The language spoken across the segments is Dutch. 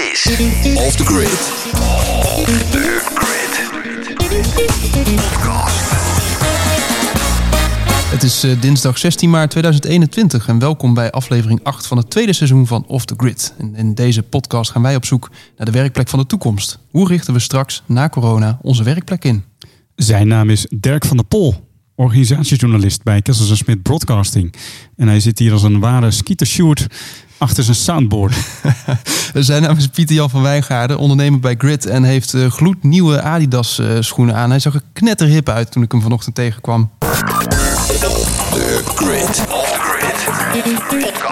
is Off the Grid. Off the Grid. Podcast. Het is eh, dinsdag 16 maart 2021 en welkom bij aflevering 8 van het tweede seizoen van Off the Grid. En in deze podcast gaan wij op zoek naar de werkplek van de toekomst. Hoe richten we straks na corona onze werkplek in? Zijn naam is Dirk van der Pol, organisatiejournalist bij Kessels Smit Broadcasting. En hij zit hier als een ware skeeter achter zijn soundboard. Zijn naam is Pieter Jan van Wijngaarden, ondernemer bij Grid en heeft eh, gloednieuwe Adidas eh, schoenen aan. Hij zag er knetterhip uit toen ik hem vanochtend tegenkwam. Grid. The Grid.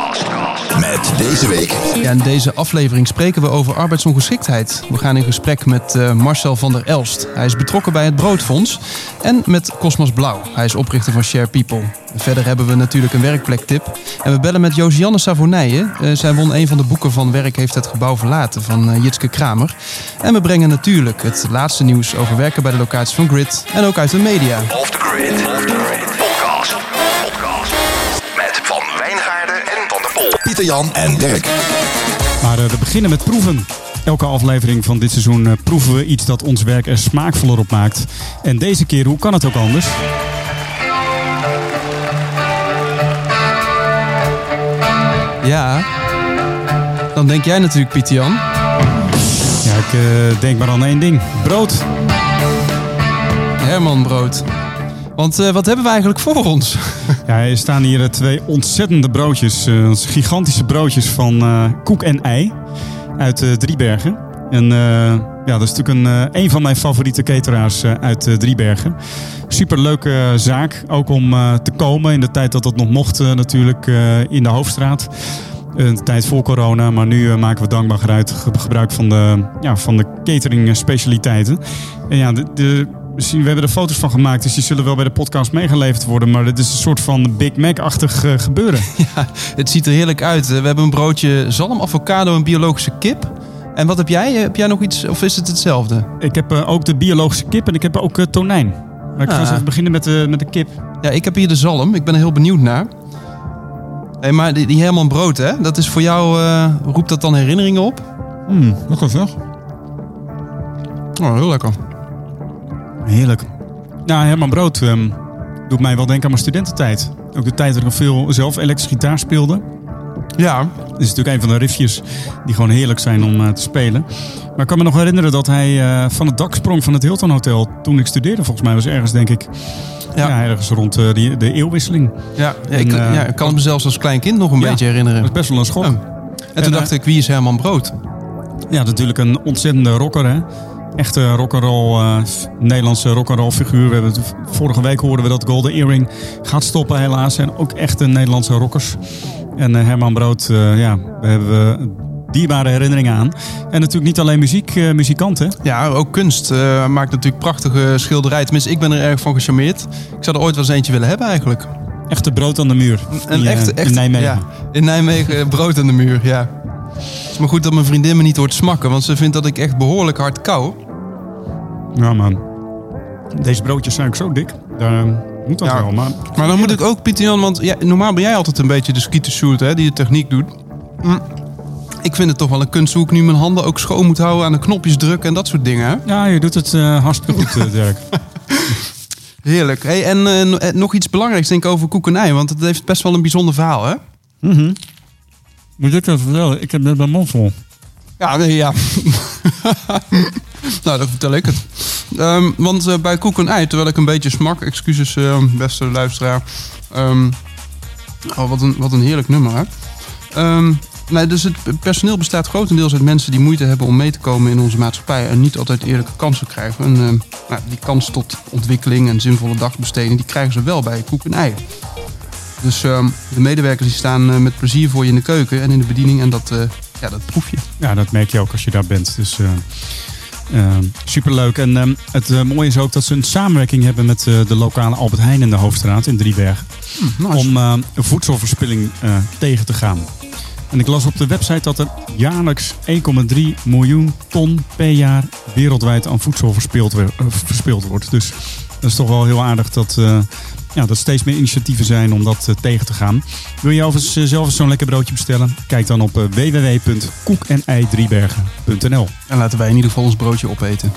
Deze week Ja, in deze aflevering spreken we over arbeidsongeschiktheid. We gaan in gesprek met eh, Marcel van der Elst. Hij is betrokken bij het Broodfonds. En met Cosmos Blauw. Hij is oprichter van Share People. Verder hebben we natuurlijk een werkplektip. En we bellen met Josianne Savonije. Eh, zij won een van de boeken van Werk heeft het gebouw verlaten van eh, Jitske Kramer. En we brengen natuurlijk het laatste nieuws over werken bij de locatie van Grid. En ook uit de media. Off the Grid. Off the Grid. Pieter Jan en Dirk. Maar eh, we beginnen met proeven. Elke aflevering van dit seizoen eh, proeven we iets dat ons werk er smaakvoller op maakt. En deze keer, hoe kan het ook anders? Ja, dan denk jij natuurlijk Pieter Jan. Ja, ik eh, denk maar aan één ding. Brood. Herman Brood. Want eh, wat hebben we eigenlijk voor ons? Ja, er staan hier eh, twee ontzettende broodjes. eh, gigantische broodjes van koek en ei. Uit Driebergen. En ja, dat is natuurlijk een, een van mijn favoriete cateraars uit Driebergen. Superleuke zaak. Ook om te komen in de tijd dat dat nog mocht natuurlijk in de Hoofdstraat. Een tijd voor corona, maar nu maken we dankbaar gebruik, van de, ja, van de catering specialiteiten. En ja, de, de, we hebben er foto's van gemaakt, dus die zullen wel bij de podcast meegeleverd worden. Maar het is een soort van Big Mac-achtig eh, gebeuren. Ja, het ziet er heerlijk uit. Eh, We hebben een broodje zalm, avocado en biologische kip. En wat heb jij? Eh, Heb jij nog iets of is het hetzelfde? Ik heb ook de biologische kip en ik heb ook tonijn. Maar ik ga eens Ah. even beginnen met de, met de kip. Ja, ik heb hier de zalm. Ik ben er heel benieuwd naar. Hey, maar die, die Herman Brood, hè? Dat is voor jou, eh, roept dat dan herinneringen op? Hmm, lekker zeg. Oh, heel lekker. Heerlijk. Ja, Herman Brood ehm, doet mij wel denken aan mijn studententijd. Ook de tijd dat ik veel zelf elektrische gitaar speelde. Ja, is natuurlijk een van de riffjes die gewoon heerlijk zijn om eh, te spelen. Maar ik kan me nog herinneren dat hij eh, van het dak sprong van het Hilton Hotel toen ik studeerde. Volgens mij was ergens, denk ik, ja. Ja. ergens rond die, de eeuwwisseling. ja, ja, ik, En, ja, ik kan het mezelf als klein kind nog een beetje herinneren. Dat is best wel een schok. Oh. En toen En, dacht ik, wie is Herman Brood? Ja, natuurlijk een ontzettende rocker, hè. Echte rock'n'roll, f- Nederlandse rock'n'roll figuur. We hebben het, vorige week hoorden we dat Golden Earring gaat stoppen helaas. En ook echte Nederlandse rockers. En eh, Herman Brood, eh, ja, daar hebben we dierbare herinneringen aan. En natuurlijk niet alleen muziek, eh, muzikant, hè. Ja, ook kunst. maakt natuurlijk prachtige schilderijen. Tenminste, ik ben er erg van gecharmeerd. Ik zou er ooit wel eens eentje willen hebben eigenlijk. Echte brood aan de muur. Een in, echte, echte, in Nijmegen. Ja, in Nijmegen brood aan de muur, ja. Het is maar goed dat mijn vriendin me niet hoort smakken, want ze vindt dat ik echt behoorlijk hard kou. Ja, man. Deze broodjes zijn ook zo dik. Daar moet dat Ja. wel, maar... Maar dan moet ik ook, Pieter Jan, want ja, normaal ben jij altijd een beetje de skietershoot, hè, die de techniek doet. Mm. Ik vind het toch wel een kunst hoe ik nu mijn handen ook schoon moet houden, aan de knopjes drukken en dat soort dingen. Hè? Ja, je doet het eh, hartstikke goed, eh, Dirk. Heerlijk. Hey, en eh, no- nog iets belangrijks denk ik over koekenij, want het heeft best wel een bijzonder verhaal, hè? Moet ik even vertellen? Ik heb net mijn mond vol. Ja, nee, ja. nou, dan vertel ik het. Ehm, want eh, bij koek en ei, terwijl ik een beetje smak, excuses eh, beste luisteraar. Ehm, oh, wat een, wat een heerlijk nummer, hè? Ehm, dus het personeel bestaat grotendeels uit mensen die moeite hebben om mee te komen in onze maatschappij en niet altijd eerlijke kansen krijgen. En ehm, nou, die kans tot ontwikkeling en zinvolle dagbesteding, die krijgen ze wel bij koek en ei. Dus ehm, de medewerkers die staan eh, met plezier voor je in de keuken en in de bediening en dat, eh, ja, dat proef je. Ja, dat merk je ook als je daar bent. Dus superleuk. En ehm, het eh, mooie is ook dat ze een samenwerking hebben met eh, de lokale Albert Heijn in de Hoofdstraat in Driebergen. Nice. Om eh, voedselverspilling eh, tegen te gaan. En ik las op de website dat er jaarlijks 1,3 miljoen ton per jaar wereldwijd aan voedsel verspild, wordt. Dus dat is toch wel heel aardig dat, ja, dat steeds meer initiatieven zijn om dat tegen te gaan. Wil je overigens zelf eens zo'n lekker broodje bestellen? Kijk dan op www.koekenei3bergen.nl En laten wij in ieder geval ons broodje opeten.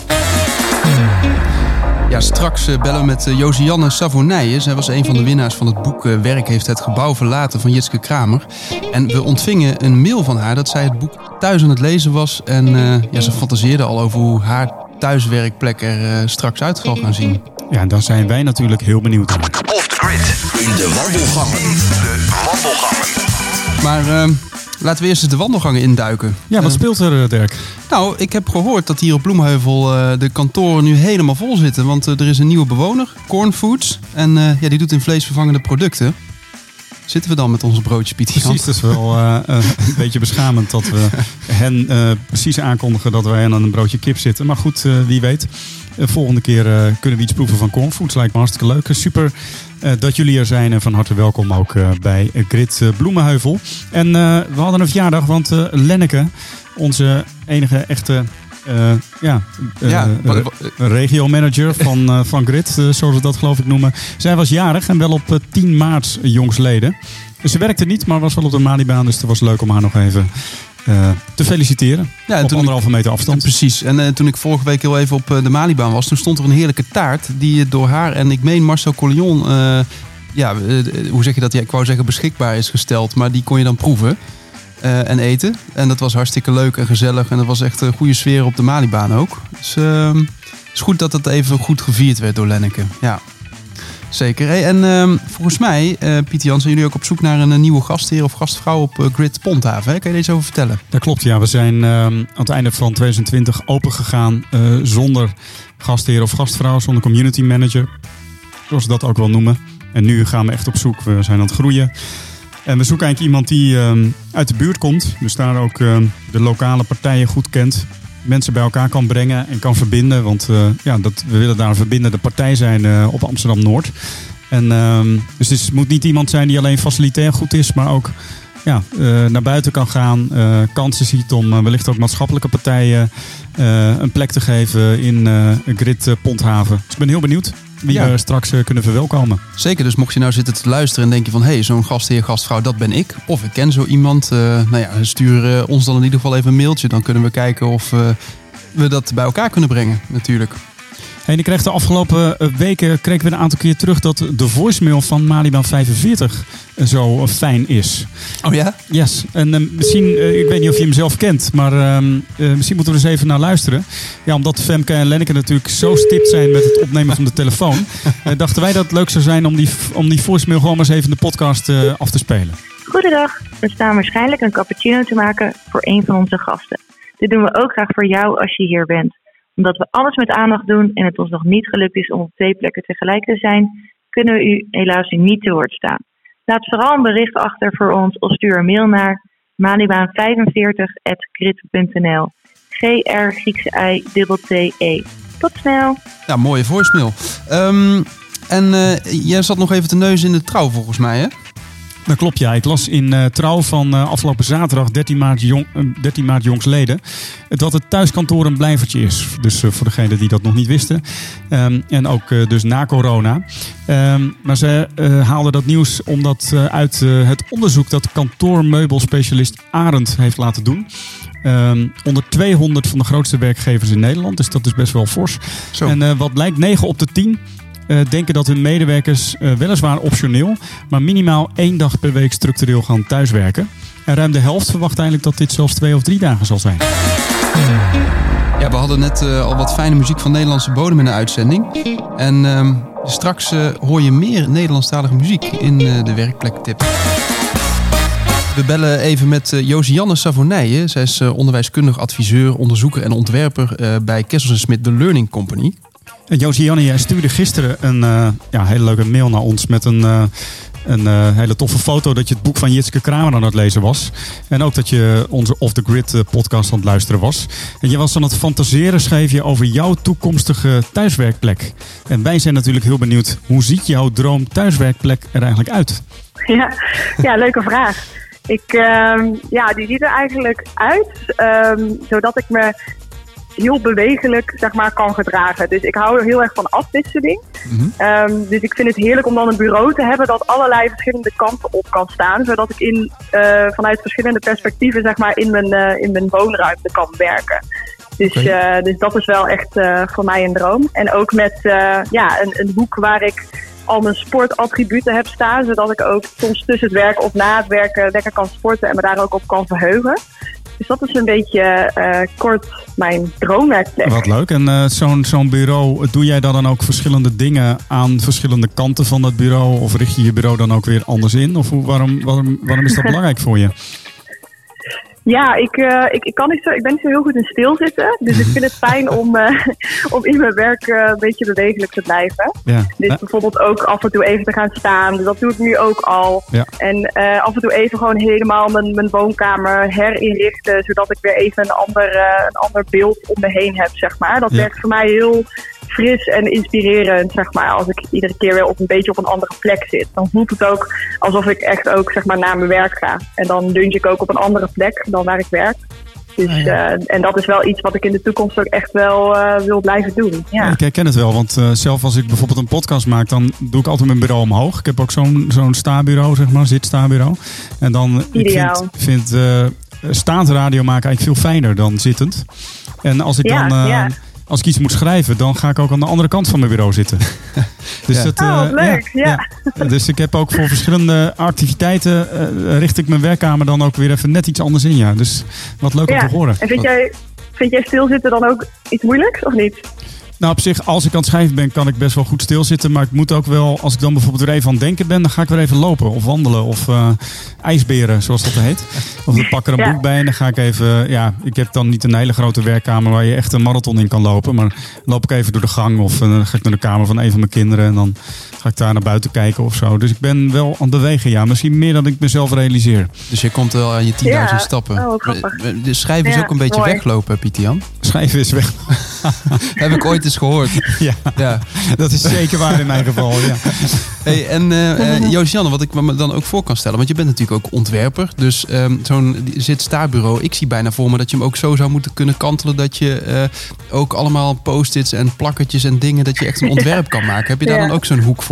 Ja, straks bellen we met Josianne Savonije. Zij was een van de winnaars van het boek Werk heeft het gebouw verlaten van Jitske Kramer. En we ontvingen een mail van haar dat zij het boek thuis aan het lezen was. En ja, ze fantaseerde al over hoe haar thuiswerkplek er straks uit zal gaan zien. Ja, dan zijn wij natuurlijk heel benieuwd naar. Off the grid. In de wandelgangen. De wandelgangen. Maar uh, laten we eerst eens de wandelgangen induiken. Ja, wat speelt er, Dirk? Nou, ik heb gehoord dat hier op Bloemheuvel uh, de kantoren nu helemaal vol zitten. Want uh, er is een nieuwe bewoner, Corn Foods. En ja, die doet in vleesvervangende producten. Zitten we dan met onze broodje Pieter? Precies, dat is wel een beetje beschamend dat we hen precies aankondigen dat wij aan een broodje kip zitten. Maar goed, wie weet. De volgende keer uh, kunnen we iets proeven van cornfoods. Lijkt me hartstikke leuk. Super uh, dat jullie er zijn en van harte welkom ook uh, bij Grit Bloemenheuvel. En we hadden een verjaardag, want Lenneke, onze enige echte ja, ja regio-manager van, van Grit, zoals we dat geloof ik noemen. Zij was jarig en wel op 10 maart jongsleden. Ze werkte niet, maar was wel op de Malibaan. Dus het was leuk om haar nog even uh, te feliciteren. Ja, en op anderhalve meter afstand. precies. En uh, toen ik vorige week heel even op uh, de Malibaan was, toen stond er een heerlijke taart die door haar en ik meen Marcel Collion, ja, hoe zeg je dat? Ja, ik wou zeggen beschikbaar is gesteld, maar die kon je dan proeven en eten. En dat was hartstikke leuk en gezellig en dat was echt een goede sfeer op de Malibaan ook. Dus het is goed dat het even goed gevierd werd door Lenneke. Ja. Zeker. En uh, volgens mij, uh, Pieter Jan, zijn jullie ook op zoek naar een, een nieuwe gastheer of gastvrouw op uh, Grid Ponthaven. Hè? Kan je deze over vertellen? Dat klopt, ja. We zijn ehm, aan het einde van 2020 open gegaan eh, zonder gastheer of gastvrouw, zonder community manager. Zoals we dat ook wel noemen. En nu gaan we echt op zoek. We zijn aan het groeien. En we zoeken eigenlijk iemand die ehm, uit de buurt komt. Dus daar ook de lokale partijen goed kent mensen bij elkaar kan brengen en kan verbinden. Want uh, ja, dat, we willen daar een verbindende partij zijn uh, op Amsterdam-Noord. En, uh, dus het moet niet iemand zijn die alleen facilitair goed is, maar ook ja, uh, naar buiten kan gaan. kansen ziet om wellicht ook maatschappelijke partijen een plek te geven in Grid Ponthaven. Dus ik ben heel benieuwd wie ja. we straks kunnen verwelkomen. Zeker, dus mocht je nou zitten te luisteren en denk je van... hé, hey, zo'n gastheer, gastvrouw, dat ben ik. Of ik ken zo iemand. Uh, nou ja, stuur ons dan in ieder geval even een mailtje. Dan kunnen we kijken of we dat bij elkaar kunnen brengen, natuurlijk. Hey, ik kreeg de afgelopen weken kregen we een aantal keer terug dat de voicemail van Maliban 45 zo fijn is. Oh ja? Yes. En uh, misschien, uh, ik weet niet of je hem zelf kent, maar uh, misschien moeten we er eens even naar luisteren. Ja, omdat Femke en Lenneke natuurlijk zo stipt zijn met het opnemen van de telefoon, dachten wij dat het leuk zou zijn om die, om die voicemail gewoon maar eens even in de podcast af te spelen. Goedendag. We staan waarschijnlijk een cappuccino te maken voor een van onze gasten. Dit doen we ook graag voor jou als je hier bent omdat we alles met aandacht doen en het ons nog niet gelukt is om op twee plekken tegelijk te zijn, kunnen we u helaas niet te woord staan. Laat vooral een bericht achter voor ons of stuur een mail naar malibaan45.grid.nl. G-R Griekse I T E. Tot snel. Ja, mooie voicemail. Um, en uh, jij zat nog even te neus in de trouw volgens mij, hè? Dat klopt, ja. Ik las in uh, Trouw van uh, afgelopen zaterdag, 13 maart, jong, uh, 13 maart jongsleden, dat het thuiskantoor een blijvertje is. Dus voor degenen die dat nog niet wisten. Um, en ook dus na corona. Um, maar ze haalden dat nieuws omdat uit het onderzoek dat kantoormeubelspecialist Arend heeft laten doen. Um, onder 200 van de grootste werkgevers in Nederland. Dus dat is best wel fors. Zo. En wat blijkt, 9 op de 10 uh, denken dat hun medewerkers uh, weliswaar optioneel, maar minimaal één dag per week structureel gaan thuiswerken. En ruim de helft verwacht eigenlijk dat dit zelfs twee of drie dagen zal zijn. Ja, we hadden net uh, al wat fijne muziek van Nederlandse bodem in de uitzending. En uh, straks hoor je meer Nederlandstalige muziek in de werkplektip. We bellen even met Josianne Savonije. Zij is onderwijskundig adviseur, onderzoeker en ontwerper bij Kessels Smit, de Learning Company. Josianne, jij stuurde gisteren een uh, ja, hele leuke mail naar ons met een, uh, een uh, hele toffe foto dat je het boek van Jitske Kramer aan het lezen was. En ook dat je onze Off the Grid podcast aan het luisteren was. En je was aan het fantaseren, schreef je, over jouw toekomstige thuiswerkplek. En wij zijn natuurlijk heel benieuwd, hoe ziet jouw droom thuiswerkplek er eigenlijk uit? Ja, ja leuke vraag. Ik, uh, ja, die ziet er eigenlijk uit um, zodat ik me heel bewegelijk zeg maar, kan gedragen. Dus ik hou er heel erg van afwisseling. Ehm, dus ik vind het heerlijk om dan een bureau te hebben dat allerlei verschillende kanten op kan staan. Zodat ik in, eh, vanuit verschillende perspectieven zeg maar, in, mijn, eh, in mijn woonruimte kan werken. Dus, eh, dus dat is wel echt voor mij een droom. En ook met ja, een, een hoek waar ik al mijn sportattributen heb staan. Zodat ik ook soms tussen het werken of na het werken lekker kan sporten en me daar ook op kan verheugen. Dus dat is een beetje eh, kort mijn droomwerkplek. Wat leuk. En eh, zo'n zo'n bureau, doe jij daar dan ook verschillende dingen aan verschillende kanten van dat bureau? Of richt je je bureau dan ook weer anders in? Of hoe, waarom, waarom, waarom is dat belangrijk voor je? Ja, ik, eh, ik, ik, kan niet zo, ik ben niet zo heel goed in stilzitten. Dus ik vind het fijn om, eh, om in mijn werk eh, een beetje bewegelijk te blijven. Ja. Dus bijvoorbeeld ook af en toe even te gaan staan. Dus dat doe ik nu ook al. Ja. En af en toe even gewoon helemaal mijn, mijn woonkamer herinrichten. Zodat ik weer even een ander, een ander beeld om me heen heb, zeg maar. Dat Ja. werkt voor mij heel fris en inspirerend, zeg maar. Als ik iedere keer weer op een beetje op een andere plek zit. Dan voelt het ook alsof ik echt ook, zeg maar, naar mijn werk ga. En dan lunch ik ook op een andere plek dan waar ik werk. Dus, Ah, eh, en dat is wel iets wat ik in de toekomst ook echt wel eh, wil blijven doen. Ja. Ik herken het wel, want eh, zelf als ik bijvoorbeeld een podcast maak, dan doe ik altijd mijn bureau omhoog. Ik heb ook zo'n zo'n sta-bureau, zeg maar, zit-sta-bureau. En dan ik vind, vind staand radio maken eigenlijk veel fijner dan zittend. En als ik Ja, dan... Als ik iets moet schrijven, dan ga ik ook aan de andere kant van mijn bureau zitten. dus Ja. dat, Oh, eh, leuk, ja. ja. Dus ik heb ook voor verschillende activiteiten eh, richt ik mijn werkkamer dan ook weer even net iets anders in. Ja. Dus wat leuk om te horen. En vind jij, vind jij stilzitten dan ook iets moeilijks of niet? Nou, op zich, als ik aan het schrijven ben, kan ik best wel goed stilzitten. Maar ik moet ook wel, als ik dan bijvoorbeeld weer even aan het denken ben, dan ga ik weer even lopen of wandelen of eh, ijsberen, zoals dat heet. Of ik pak er een Ja. boek bij en dan ga ik even, ja, ik heb dan niet een hele grote werkkamer waar je echt een marathon in kan lopen. Maar dan loop ik even door de gang of eh, dan ga ik naar de kamer van een van mijn kinderen en dan ga ik daar naar buiten kijken of zo. Dus ik ben wel aan het bewegen, ja. Misschien meer dan ik mezelf realiseer. Dus je komt wel aan je 10.000 Ja. stappen. Oh. De schrijven is Ja, ook een beetje mooi. weglopen, Pieter-Jan. Schrijven is weg. Heb ik ooit eens gehoord. ja, Ja. dat is zeker waar in mijn geval, ja. Hey, en Josianne, wat ik me dan ook voor kan stellen, want je bent natuurlijk ook ontwerper. Dus ehm, zo'n zit-sta-bureau, ik zie bijna voor me dat je hem ook zo zou moeten kunnen kantelen dat je eh, ook allemaal post-its en plakketjes en dingen, dat je echt een ontwerp kan maken. Heb je daar Ja. dan ook zo'n hoek voor?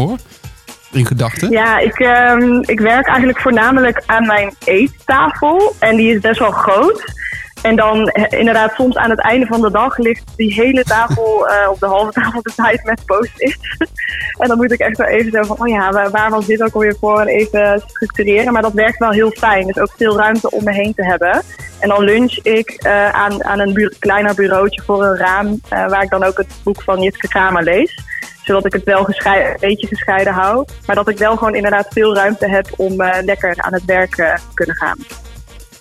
In gedachten? Ja, ik, ehm, ik werk eigenlijk voornamelijk aan mijn eettafel. En die is best wel groot. En dan eh, inderdaad, soms aan het einde van de dag ligt die hele tafel eh, op de halve tafel bezaaid met post-its. en dan moet ik echt wel even zo van, oh ja, waar, waar was dit ook alweer voor? En even structureren. Maar dat werkt wel heel fijn. Dus ook veel ruimte om me heen te hebben. En dan lunch ik eh, aan, aan een bu- kleiner bureautje voor een raam. waar ik dan ook het boek van Jitske Kramer lees zodat ik het wel een beetje gescheiden hou. Maar dat ik wel gewoon inderdaad veel ruimte heb om lekker aan het werk te kunnen gaan.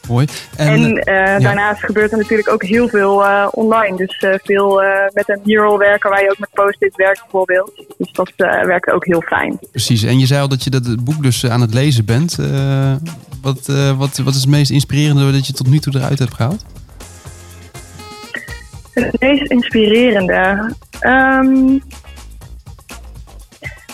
Mooi. En, En, eh, daarnaast gebeurt er natuurlijk ook heel veel eh, online. Dus eh, veel eh, met een mural werken waar je ook met post-its werkt bijvoorbeeld. Dus dat eh, werkt ook heel fijn. precies. En je zei al dat je dat het boek dus eh, aan het lezen bent. Eh, wat, eh, wat, wat is het meest inspirerende dat je tot nu toe eruit hebt gehaald? Het meest inspirerende. Ehm,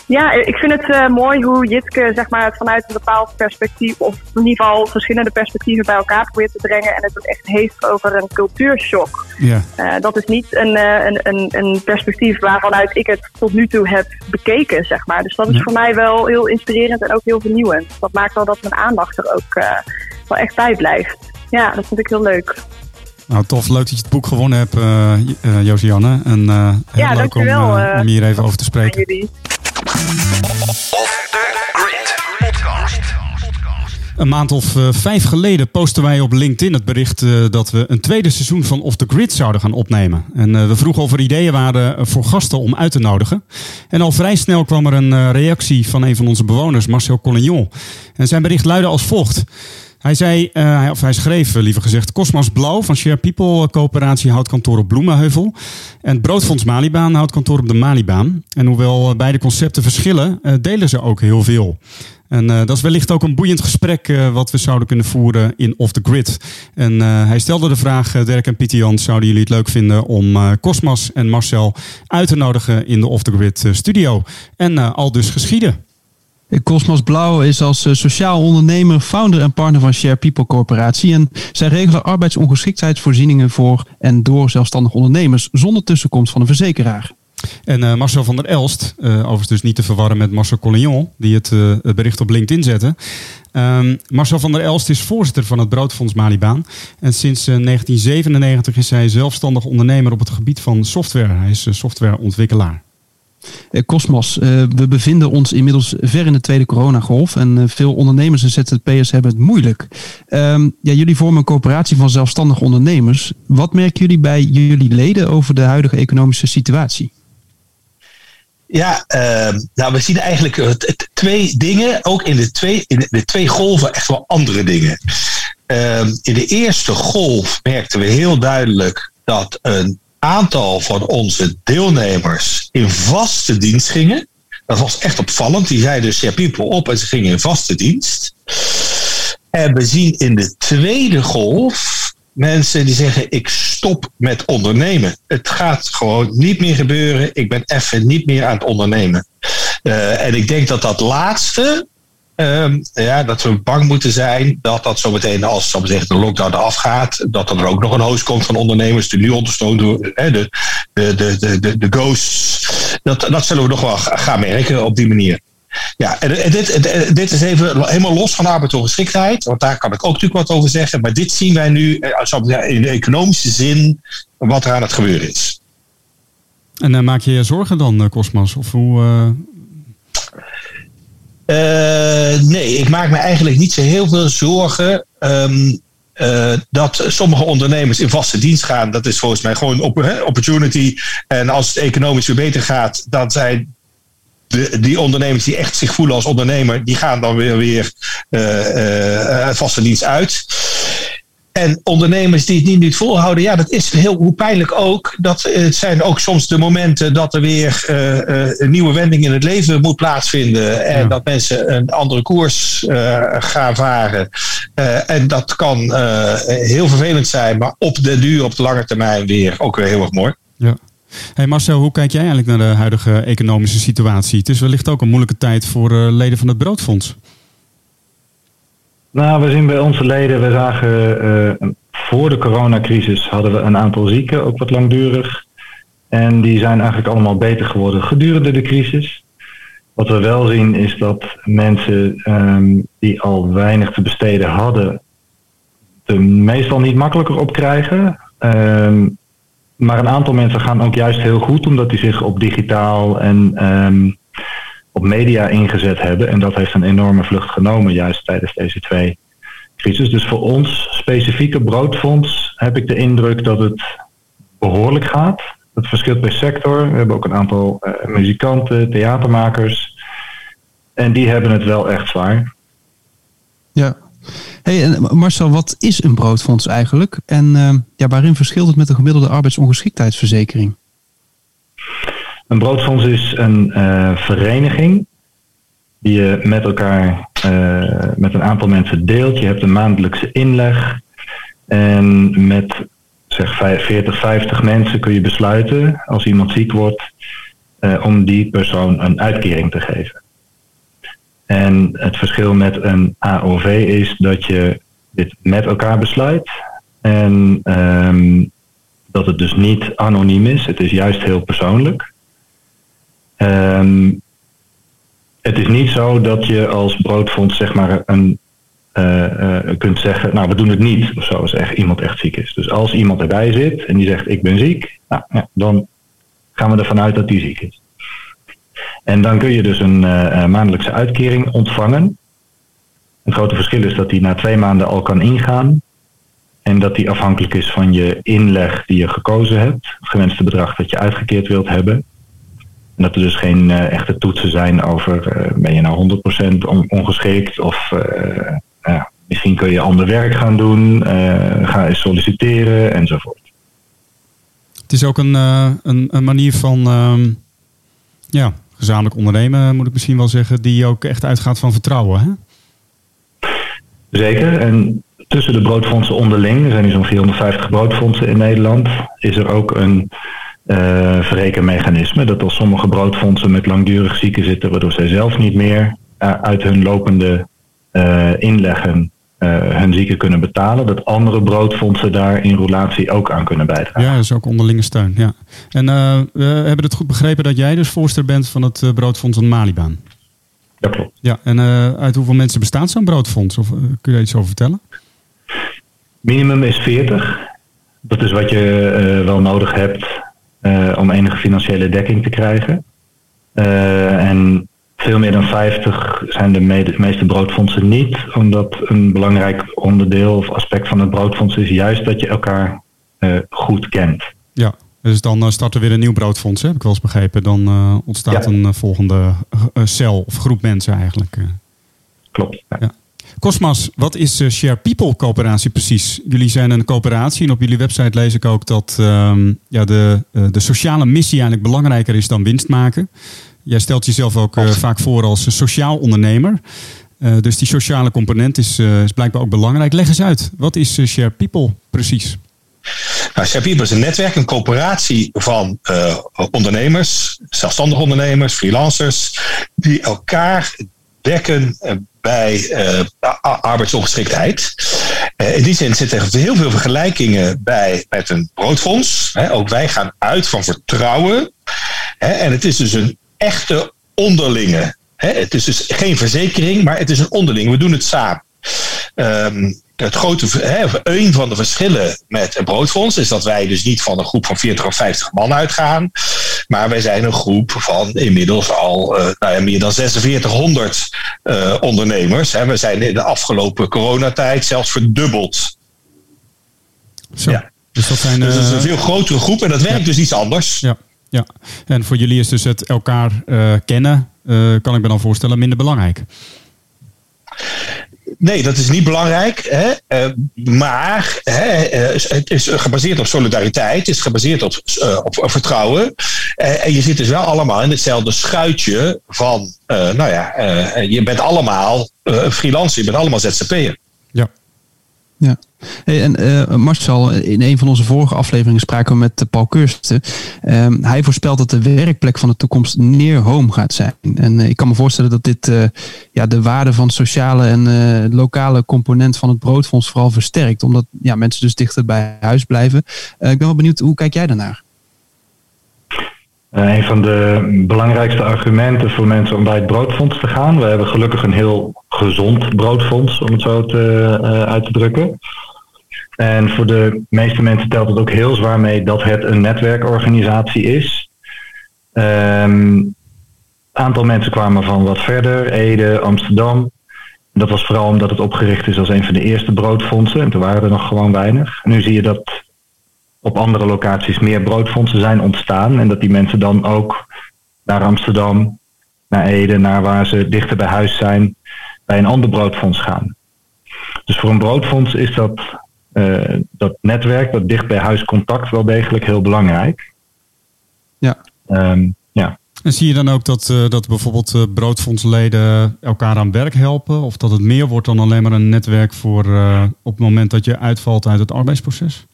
ja, ik vind het eh, mooi hoe Jitke zeg maar, het vanuit een bepaald perspectief, of in ieder geval verschillende perspectieven bij elkaar probeert te brengen. En het ook echt heeft over een cultuurshock. Ja. Eh, dat is niet een, eh, een, een, een perspectief waarvanuit ik het tot nu toe heb bekeken, zeg maar. Dus dat is Ja. voor mij wel heel inspirerend en ook heel vernieuwend. Dat maakt wel dat mijn aandacht er ook wel echt bij blijft. Ja, dat vind ik heel leuk. Nou, tof. Leuk dat je het boek gewonnen hebt, uh, Josianne. En eh heel Ja, leuk om, om hier even over te spreken. Off the grid. Een maand of eh, vijf geleden posten wij op LinkedIn het bericht eh, dat we een tweede seizoen van Off the Grid zouden gaan opnemen. En eh, we vroegen of er ideeën waren voor gasten om uit te nodigen. En al vrij snel kwam er een reactie van een van onze bewoners, Marcel Collignon. En zijn bericht luidde als volgt. Hij zei, hij- of hij schreef eh, liever gezegd, Cosmos Blauw van Share People eh, coöperatie houdt kantoor op Bloemenheuvel. En Broodfonds Malibaan houdt kantoor op de Malibaan. En hoewel beide concepten verschillen, delen ze ook heel veel. En dat is wellicht ook een boeiend gesprek wat we zouden kunnen voeren in Off the Grid. En hij stelde de vraag, Dirk en Pieter zouden jullie het leuk vinden om Cosmas en Marcel uit te nodigen in de Off the Grid studio? En al dus geschieden. Cosmos Blauw is als sociaal ondernemer founder en partner van Share People Corporatie. En zij regelen arbeidsongeschiktheidsvoorzieningen voor en door zelfstandige ondernemers zonder tussenkomst van een verzekeraar. En uh, Marcel van der Elst, uh, overigens dus niet te verwarren met Marcel Collignon, die het, bericht op LinkedIn zette. Um, Marcel van der Elst is voorzitter van het Broodfonds Malibaan. En sinds 1997 is hij zelfstandig ondernemer op het gebied van software. Hij is softwareontwikkelaar. Cosmos, we bevinden ons inmiddels ver in de tweede coronagolf en veel ondernemers en ZZP'ers hebben het moeilijk. Um, ja, jullie vormen een coöperatie van zelfstandige ondernemers. Wat merken jullie bij jullie leden over de huidige economische situatie? Ja, uh, nou, we zien eigenlijk twee dingen, ook in de twee, in de twee golven, echt wel andere dingen. Uh, in de eerste golf merkten we heel duidelijk dat een aantal van onze deelnemers in vaste dienst gingen. Dat was echt opvallend. Die zeiden dus, ja, people op en ze gingen in vaste dienst. En we zien in de tweede golf mensen die zeggen: Ik stop met ondernemen. Het gaat gewoon niet meer gebeuren. Ik ben even niet meer aan het ondernemen. Uh, en ik denk dat dat laatste. Uh, ja, dat we bang moeten zijn dat dat zometeen, als de lockdown afgaat, dat er ook nog een host komt van ondernemers die nu ondersteund hè, de, de, de, de, de ghosts. Dat, dat zullen we nog wel gaan merken op die manier. Ja, en dit, dit is even helemaal los van arbeidsongeschiktheid, want daar kan ik ook natuurlijk wat over zeggen. Maar dit zien wij nu eh, in de economische zin wat er aan het gebeuren is. En uh, maak je je zorgen dan, uh, Cosmos? Of hoe, nee, ik maak me eigenlijk niet zo heel veel zorgen. Um, dat sommige ondernemers in vaste dienst gaan, dat is volgens mij gewoon op, opportunity. En als het economisch weer beter gaat, dan zijn die ondernemers die echt zich voelen als ondernemer, die gaan dan weer, weer uh, vaste dienst uit. En ondernemers die het niet, niet volhouden, ja, dat is heel hoe pijnlijk ook. Dat, het zijn ook soms de momenten dat er weer uh, een nieuwe wending in het leven moet plaatsvinden. En dat mensen een andere koers gaan varen. en dat kan heel vervelend zijn, maar op de duur, op de lange termijn weer ook weer heel erg mooi. Ja. Hey Marcel, hoe kijk jij eigenlijk naar de huidige economische situatie? Het is wellicht ook een moeilijke tijd voor leden van het Broodfonds. Nou, we zien bij onze leden, we zagen uh, voor de coronacrisis hadden we een aantal zieken, ook wat langdurig. En die zijn eigenlijk allemaal beter geworden gedurende de crisis. Wat we wel zien is dat mensen um, die al weinig te besteden hadden, er meestal niet makkelijker op krijgen. Um, maar een aantal mensen gaan ook juist heel goed omdat die zich op digitaal en um, op media ingezet hebben. En dat heeft een enorme vlucht genomen juist tijdens deze twee crisis. Dus voor ons specifieke broodfonds heb ik de indruk dat het behoorlijk gaat. Dat verschilt per sector. We hebben ook een aantal uh, muzikanten, theatermakers. En die hebben het wel echt zwaar. Ja, Hey, Marcel, wat is een broodfonds eigenlijk? En uh, ja, waarin verschilt het met de gemiddelde arbeidsongeschiktheidsverzekering? Een broodfonds is een uh, vereniging die je met elkaar, uh, met een aantal mensen deelt. Je hebt een maandelijkse inleg. En met zeg 40, 50 mensen kun je besluiten, als iemand ziek wordt, om die persoon een uitkering te geven. En het verschil met een AOV is dat je dit met elkaar besluit. En um, dat het dus niet anoniem is. Het is juist heel persoonlijk. Um, het is niet zo dat je als broodfonds zeg maar een, uh, uh, kunt zeggen, nou we doen het niet of zo als echt, iemand echt ziek is. Dus als iemand erbij zit en die zegt ik ben ziek, nou, ja, dan gaan we ervan uit dat die ziek is. En dan kun je dus een uh, maandelijkse uitkering ontvangen. Het grote verschil is dat die na twee maanden al kan ingaan. En dat die afhankelijk is van je inleg die je gekozen hebt. Het gewenste bedrag dat je uitgekeerd wilt hebben. En dat er dus geen uh, echte toetsen zijn over uh, ben je nou 100% on ongeschikt of misschien kun je ander werk gaan doen, ga eens solliciteren enzovoort. Het is ook een, een, een manier van ehm, ja, gezamenlijk ondernemen, moet ik misschien wel zeggen, die ook echt uitgaat van vertrouwen. Hè? Zeker. En tussen de broodfondsen onderling, er zijn nu zo'n 450 broodfondsen in Nederland, is er ook een uh, verrekenmechanisme. Dat als sommige broodfondsen met langdurig zieken zitten, waardoor zij zelf niet meer uit hun lopende inleggen hun zieken kunnen betalen, dat andere broodfondsen daar in relatie ook aan kunnen bijdragen. Ja, dat is ook onderlinge steun. Ja. En we hebben het goed begrepen dat jij dus voorzitter bent van het broodfonds van Malibaan. Ja, klopt. Ja, en uit hoeveel mensen bestaat zo'n broodfonds? Of kun je iets over vertellen? Minimum is 40. Dat is wat je wel nodig hebt om enige financiële dekking te krijgen. Uh, en veel meer dan 50 zijn de, meeste broodfondsen niet, omdat een belangrijk onderdeel of aspect van het broodfonds is juist dat je elkaar uh, goed kent. Ja, dus dan uh, start er weer een nieuw broodfonds, hè? heb ik wel eens begrepen. Dan ontstaat een volgende cel of groep mensen eigenlijk. Klopt. Ja. Cosmas, wat is uh, Share People coöperatie precies? Jullie zijn een coöperatie en op jullie website lees ik ook dat uh, ja, de, uh, de sociale missie eigenlijk belangrijker is dan winst maken. Jij stelt jezelf ook vaak voor als sociaal ondernemer. dus die sociale component is, is, blijkbaar ook belangrijk. Leg eens uit, wat is Share People precies? Nou, Share People is een netwerk, een coöperatie van ondernemers, zelfstandige ondernemers, freelancers, die elkaar dekken bij uh, arbeidsongeschiktheid. Uh, in die zin zitten er heel veel vergelijkingen bij met een broodfonds. Ook wij gaan uit van vertrouwen. En het is dus een echte onderlinge. Het is dus geen verzekering, maar het is een onderling. We doen het samen. Um, het grote, hè, een van de verschillen met een broodfonds is dat wij dus niet van een groep van 40 of 50 man uitgaan. Maar wij zijn een groep van inmiddels al uh, nou ja, meer dan 4600 uh, ondernemers. Hè. We zijn in de afgelopen coronatijd zelfs verdubbeld. Zo. Ja. Dus dat, zijn, dus dat is een eh, veel grotere groep en dat werkt ja. dus iets anders. Ja. ja, en voor jullie is dus het elkaar kennen, kan ik me dan voorstellen, minder belangrijk. Nee, dat is niet belangrijk. Hè? Uh, maar hè, uh, het is gebaseerd op solidariteit. Het is gebaseerd op, uh, op vertrouwen. en je zit dus wel allemaal in hetzelfde schuitje van... nou ja, je bent allemaal freelancer. Je bent allemaal ZZP'er. Ja. Ja. Hey, en uh, Marcel, in een van onze vorige afleveringen spraken we met Paul Kursten. Uh, hij voorspelt dat de werkplek van de toekomst near home gaat zijn. En uh, ik kan me voorstellen dat dit ja, de waarde van sociale en lokale component van het broodfonds vooral versterkt. Omdat ja, mensen dus dichter bij huis blijven. ik ben wel benieuwd, hoe kijk jij daarnaar? een van de belangrijkste argumenten voor mensen om bij het broodfonds te gaan. We hebben gelukkig een heel gezond broodfonds, om het zo te, uit te drukken. En voor de meeste mensen telt het ook heel zwaar mee dat het een netwerkorganisatie is. Um, aantal mensen kwamen van wat verder, Ede, Amsterdam. Dat was vooral omdat het opgericht is als een van de eerste broodfondsen. En toen waren er nog gewoon weinig. Nu zie je dat op andere locaties meer broodfondsen zijn ontstaan. En dat die mensen dan ook naar Amsterdam, naar Ede, naar waar ze dichter bij huis zijn, bij een ander broodfonds gaan. Dus voor een broodfonds is dat uh, dat netwerk, dat dicht bij huis contact, wel degelijk heel belangrijk. Ja. Um, ja. En zie je dan ook dat, uh, dat bijvoorbeeld uh, broodfondsleden elkaar aan werk helpen? Of dat het meer wordt dan alleen maar een netwerk voor op het moment dat je uitvalt uit het arbeidsproces?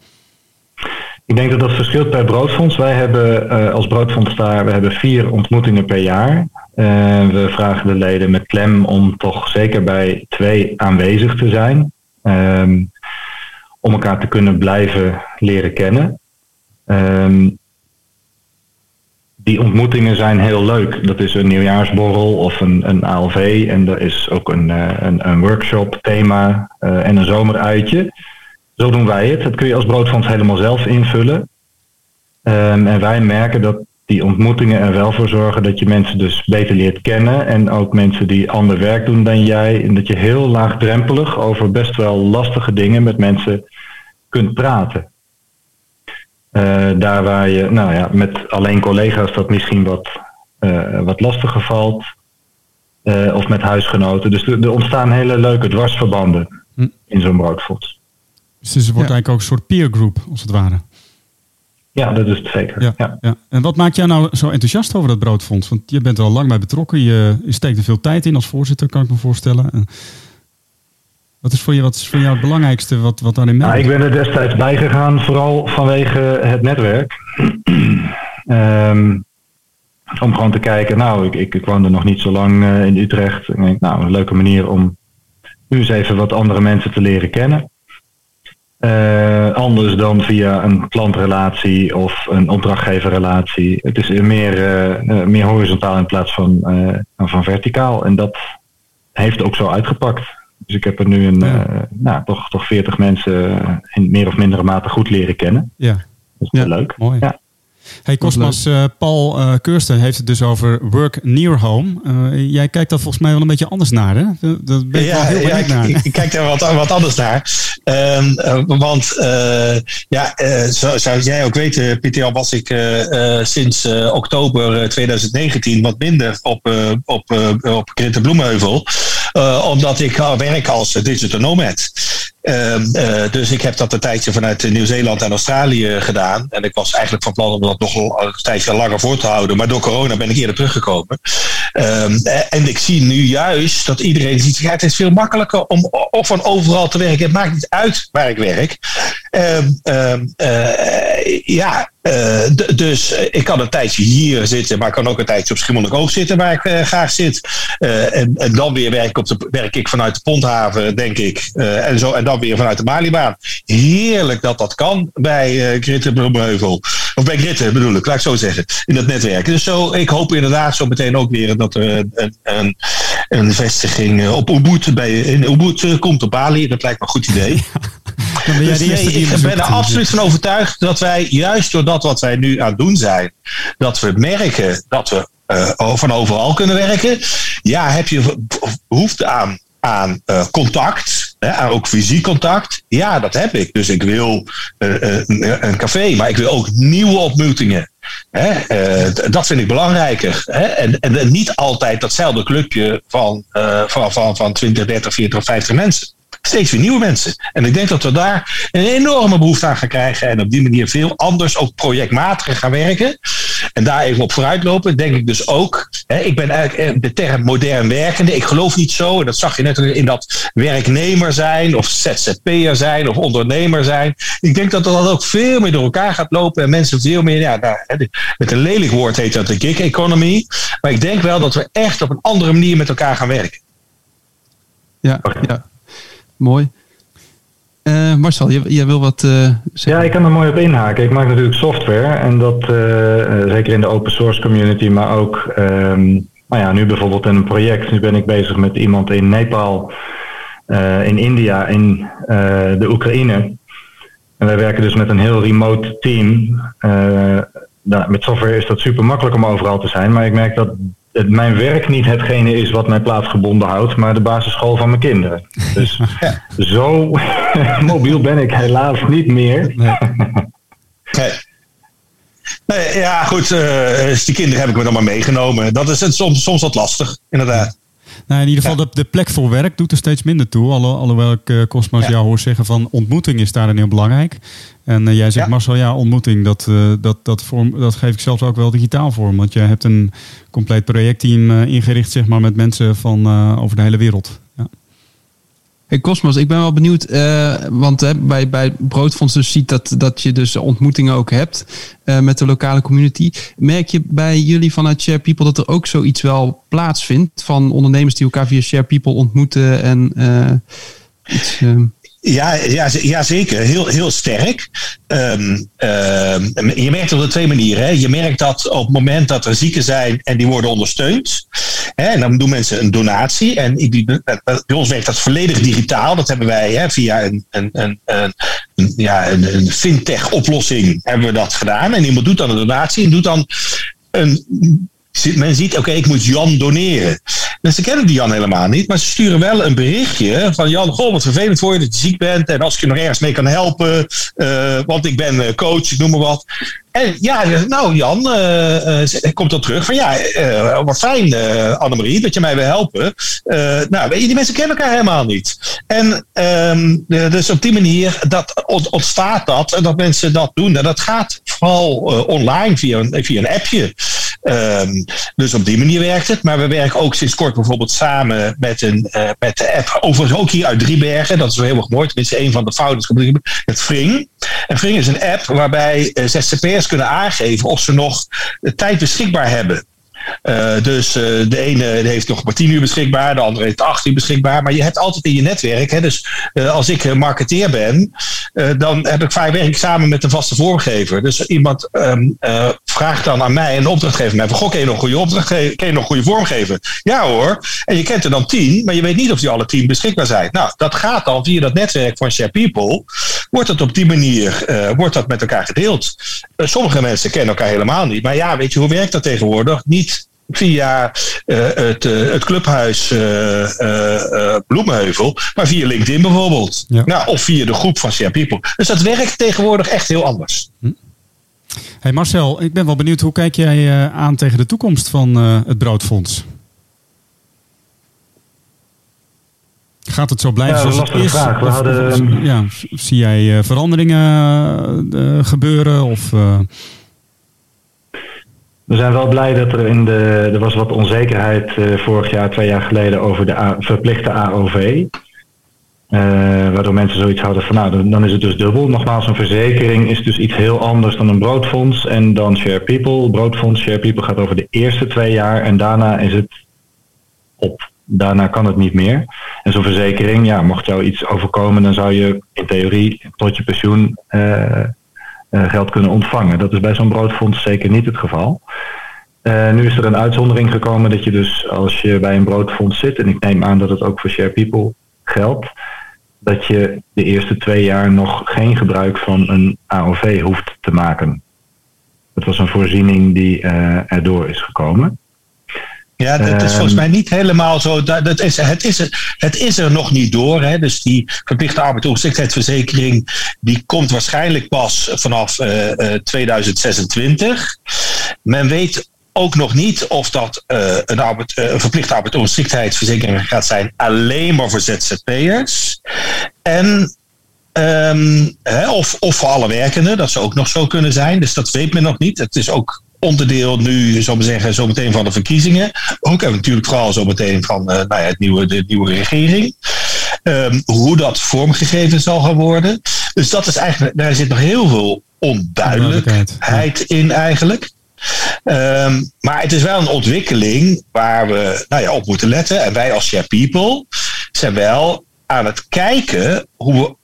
Ik denk dat dat verschilt per broodfonds. Wij hebben als broodfonds daar we hebben vier ontmoetingen per jaar. we vragen de leden met klem om toch zeker bij twee aanwezig te zijn. Um, om elkaar te kunnen blijven leren kennen. Um, die ontmoetingen zijn heel leuk. Dat is een nieuwjaarsborrel of een, een ALV. En er is ook een, uh, een, een, workshop, thema uh, en een zomeruitje. Zo doen wij het. Dat kun je als broodfonds helemaal zelf invullen. Um, en wij merken dat die ontmoetingen er wel voor zorgen dat je mensen dus beter leert kennen. En ook mensen die ander werk doen dan jij. En dat je heel laagdrempelig over best wel lastige dingen met mensen kunt praten. Uh, daar waar je, nou ja, met alleen collega's dat misschien wat, uh, wat lastiger valt. Uh, of met huisgenoten. Dus er, er ontstaan hele leuke dwarsverbanden hm. in zo'n broodfonds. Dus het wordt eigenlijk ook een soort peer group, als het ware. Ja, dat is het zeker. Ja, ja. ja. En wat maakt jou nou zo enthousiast over dat broodfonds? Want je bent er al lang bij betrokken. Je, je steekt er veel tijd in als voorzitter, kan ik me voorstellen. Wat is voor, je, wat is voor jou het belangrijkste wat, wat daarin meldt? Nou, ik ben er destijds bij gegaan, vooral vanwege het netwerk. um, om gewoon te kijken, nou, ik, ik, ik woonde nog niet zo lang eh, in Utrecht. En ik denk, nou, een leuke manier om nu eens even wat andere mensen te leren kennen. Eh, anders dan via een klantrelatie of een opdrachtgeverrelatie. Het is meer, eh, eh, meer horizontaal in plaats van, van verticaal. En dat heeft ook zo uitgepakt. Dus ik heb er nu een, Ja. nou, toch, toch 40 mensen in meer of mindere mate goed leren kennen. Ja, Dat is Ja, leuk. mooi. Ja. Hey Cosmas, eh, Paul eh Keursten heeft het dus over work near home. Eh, jij kijkt daar volgens mij wel een beetje anders naar, hè? Dat- Dat ben ik wel heel ja, ik, naar. ik, ik kijk daar wat, wat anders naar. Ehm, eh, want ja, zo, zoals jij ook weet, eh, Pieter, was ik sinds oktober eh, 2019 wat minder op, op, op Bloemheuvel. Omdat ik werk als digital nomad. Ehm, eh, dus ik heb dat een tijdje vanuit Nieuw-Zeeland en Australië gedaan. En ik was eigenlijk van plan om dat nog een tijdje langer voor te houden. Maar door corona ben ik eerder teruggekomen. Ehm, eh, en ik zie nu juist dat iedereen ziet, het is veel makkelijker om of van overal te werken. Het maakt niet uit waar ik werk. Ehm, eh, ja, dus ik kan een tijdje hier zitten, maar ik kan ook een tijdje op Schiermonnikoog zitten, waar ik graag zit. En, dan weer werk op werk ik vanuit de Ponthaven, denk ik. En, zo, dan weer vanuit de Malibaan. Heerlijk dat dat kan bij uh, Bloemheuvel. Of bij Gritten bedoel ik, laat ik zo zeggen. In dat netwerk. Dus zo, ik hoop inderdaad zo meteen ook weer dat er een, een, een vestiging eh, op Ubud, bij, in Ubud eh, komt op Bali. Dat lijkt me een goed idee. Dus nee, ik ben er absoluut van overtuigd dat wij, juist door dat wat wij nu aan het doen zijn, dat we merken dat we van overal kunnen werken. Ja, heb je behoefte aan, aan uh, contact, aan ook fysiek contact? Ja, dat heb ik. Dus ik wil uh, een, een, café, maar ik wil ook nieuwe ontmoetingen. Hè? dat vind ik belangrijker. En, en, niet altijd datzelfde clubje van, van, van, van 20, 30, 40 of 50 mensen steeds weer nieuwe mensen. En ik denk dat we daar een enorme behoefte aan gaan krijgen. En op die manier veel anders, ook projectmatiger gaan werken. En daar even op vooruitlopen, denk ik dus ook. Hè, ik ben eigenlijk de term modern werkende. Ik geloof niet zo, en dat zag je net in dat werknemer zijn, of ZZP'er zijn, of ondernemer zijn. Ik denk dat dat ook veel meer door elkaar gaat lopen. En mensen veel meer, ja, nou, met een lelijk woord heet dat de gig economy. Maar ik denk wel dat we echt op een andere manier met elkaar gaan werken. Ja, ja. Mooi. Uh, Marcel, jij, wil wat uh, zeggen? Ja, ik kan er mooi op inhaken. Ik maak natuurlijk software en dat uh, zeker in de open source community, maar ook um, nou ja, nu bijvoorbeeld in een project. Nu ben ik bezig met iemand in Nepal, in India, in de Oekraïne. En wij werken dus met een heel remote team. Nou, met software is dat super makkelijk om overal te zijn, maar ik merk dat het, mijn werk niet hetgene is wat mij plaatsgebonden houdt, maar de basisschool van mijn kinderen. Dus ja. zo mobiel ben ik helaas niet meer. Nee. nee. nee ja, goed. Uh, die kinderen heb ik me dan maar meegenomen. Dat is het soms, soms wat lastig, inderdaad. Nou, in ieder geval, ja. de, de, plek voor werk doet er steeds minder toe. Allo, alhoewel ik uh, Cosmas ja. jou hoor zeggen van ontmoeting is daarin heel belangrijk. En uh, jij zegt, ja. Marcel, ja, ontmoeting, dat, uh, dat, dat, vorm, dat geef ik zelfs ook wel digitaal vorm. Want jij hebt een compleet projectteam ingericht zeg maar, met mensen van over de hele wereld. Hey Cosmos, ik ben wel benieuwd, uh, want hè, bij, bij Broodfonds dus ziet dat, dat je dus ontmoetingen ook hebt uh, met de lokale community. Merk je bij jullie vanuit Share People dat er ook zoiets wel plaatsvindt van ondernemers die elkaar via Share People ontmoeten en iets... Ja, ja, ja, zeker. Heel, heel sterk. Um, um, je merkt het op twee manieren. Hè. Je merkt dat op het moment dat er zieken zijn en die worden ondersteund. Hè, en dan doen mensen een donatie. En bij ons werkt dat volledig digitaal. Dat hebben wij hè, via een, een, een, een, ja, een, een fintech oplossing hebben we dat gedaan. En iemand doet dan een donatie en doet dan een men ziet, oké, ik moet Jan doneren. En ze kennen die Jan helemaal niet, maar ze sturen wel een berichtje van Jan, goh, wat vervelend voor je dat je ziek bent en als ik je nog ergens mee kan helpen, uh, want ik ben coach, ik noem maar wat. En ja, nou Jan, uh, komt dan terug van ja, uh, wat fijn Annemarie dat je mij wil helpen. nou, die mensen kennen elkaar helemaal niet. En um, dus op die manier dat ontstaat dat, dat mensen dat doen. En dat gaat vooral online via een, via een appje. Um, dus op die manier werkt het. Maar we werken ook sinds kort bijvoorbeeld samen met, een, uh, met de app. Overigens ook hier uit Driebergen. Dat is wel heel erg mooi. Tenminste, een van de founders. Het Fring. En Fring is een app waarbij uh, ZZP'ers kunnen aangeven of ze nog tijd beschikbaar hebben. Uh, dus uh, de ene heeft nog maar 10 uur beschikbaar, de andere heeft 8 uur beschikbaar. Maar je hebt altijd in je netwerk. Hè, dus uh, als ik marketeer ben, dan heb ik vaak werk samen met een vaste vormgever. Dus iemand um, vraagt dan aan mij, een opdrachtgever mij, van goh, ken je nog goede opdracht, ken je nog goede vormgever? Ja hoor. En je kent er dan 10, maar je weet niet of die alle 10 beschikbaar zijn. Nou, dat gaat dan via dat netwerk van Share People. Wordt het op die manier wordt dat met elkaar gedeeld. sommige mensen kennen elkaar helemaal niet. Maar ja, weet je, hoe werkt dat tegenwoordig? Niet via uh, het, uh, het clubhuis uh, Bloemenheuvel, maar via LinkedIn bijvoorbeeld. Ja. Nou, of via de groep van Share People. Dus dat werkt tegenwoordig echt heel anders. Hm. Hey Marcel, ik ben wel benieuwd, hoe kijk jij aan tegen de toekomst van het Broodfonds? Gaat het zo blijven ja, zoals het is? Vraag. We of, hadden... Of, ja, zie jij veranderingen gebeuren? Of, we zijn wel blij dat er in de. Er was wat onzekerheid uh, vorig jaar, twee jaar geleden, over de verplichte AOV. Uh, waardoor mensen zoiets hadden van, nou, dan, is het dus dubbel. Nogmaals, een verzekering is dus iets heel anders dan een broodfonds en dan Share People. Broodfonds, Share People gaat over de eerste twee jaar en daarna is het op. Daarna kan het niet meer. En zo'n verzekering, ja, mocht jou iets overkomen, dan zou je in theorie tot je pensioen uh, geld kunnen ontvangen. Dat is bij zo'n broodfonds zeker niet het geval. Uh, nu is er een uitzondering gekomen dat je dus als je bij een broodfonds zit, en ik neem aan dat het ook voor Share People geldt, dat je de eerste twee jaar nog geen gebruik van een AOV hoeft te maken. Dat was een voorziening die uh, erdoor is gekomen. Ja, dat is volgens ehm, mij niet helemaal zo. Dat, is, het, is er, het is er nog niet door. Hè. Dus die verplichte arbeidsongeschiktheidsverzekering die komt waarschijnlijk pas vanaf uh, uh, 2026. Men weet ook nog niet of dat uh, een, arbeid, uh, een verplichte arbeidsongeschiktheidsverzekering gaat zijn alleen maar voor ZZP'ers. En um, hè, of, of voor alle werkenden, dat zou ook nog zo kunnen zijn. Dus dat weet men nog niet. Het is ook onderdeel nu, zo zeggen, zometeen van de verkiezingen. Ook en natuurlijk vooral zometeen van uh, nou ja, het nieuwe, de nieuwe regering. Um, hoe dat vormgegeven zal gaan worden. Dus dat is eigenlijk, daar zit nog heel veel onduidelijkheid in eigenlijk. Um, maar het is wel een ontwikkeling waar we nou ja, op moeten letten. En wij als Share People zijn wel aan het kijken hoe we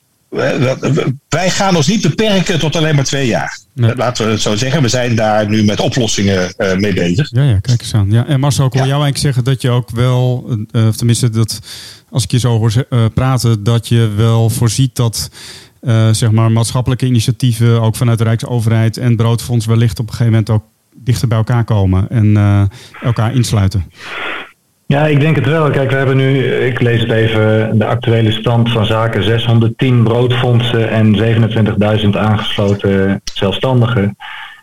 wij gaan ons niet beperken tot alleen maar twee jaar. Laten we het zo zeggen. We zijn daar nu met oplossingen uh, mee bezig. Ja, ja, kijk eens aan. Ja, en Marcel, ik wil jou eigenlijk zeggen dat je ook wel, uh, tenminste dat als ik je zo hoor uh, praten, dat je wel voorziet dat zeg maar maatschappelijke initiatieven, ook vanuit de Rijksoverheid en Broodfonds, wellicht op een gegeven moment ook dichter bij elkaar komen en elkaar insluiten. Ja, ik denk het wel. Kijk, we hebben nu, ik lees het even, de actuele stand van zaken. 610 broodfondsen en 27.000 aangesloten zelfstandigen.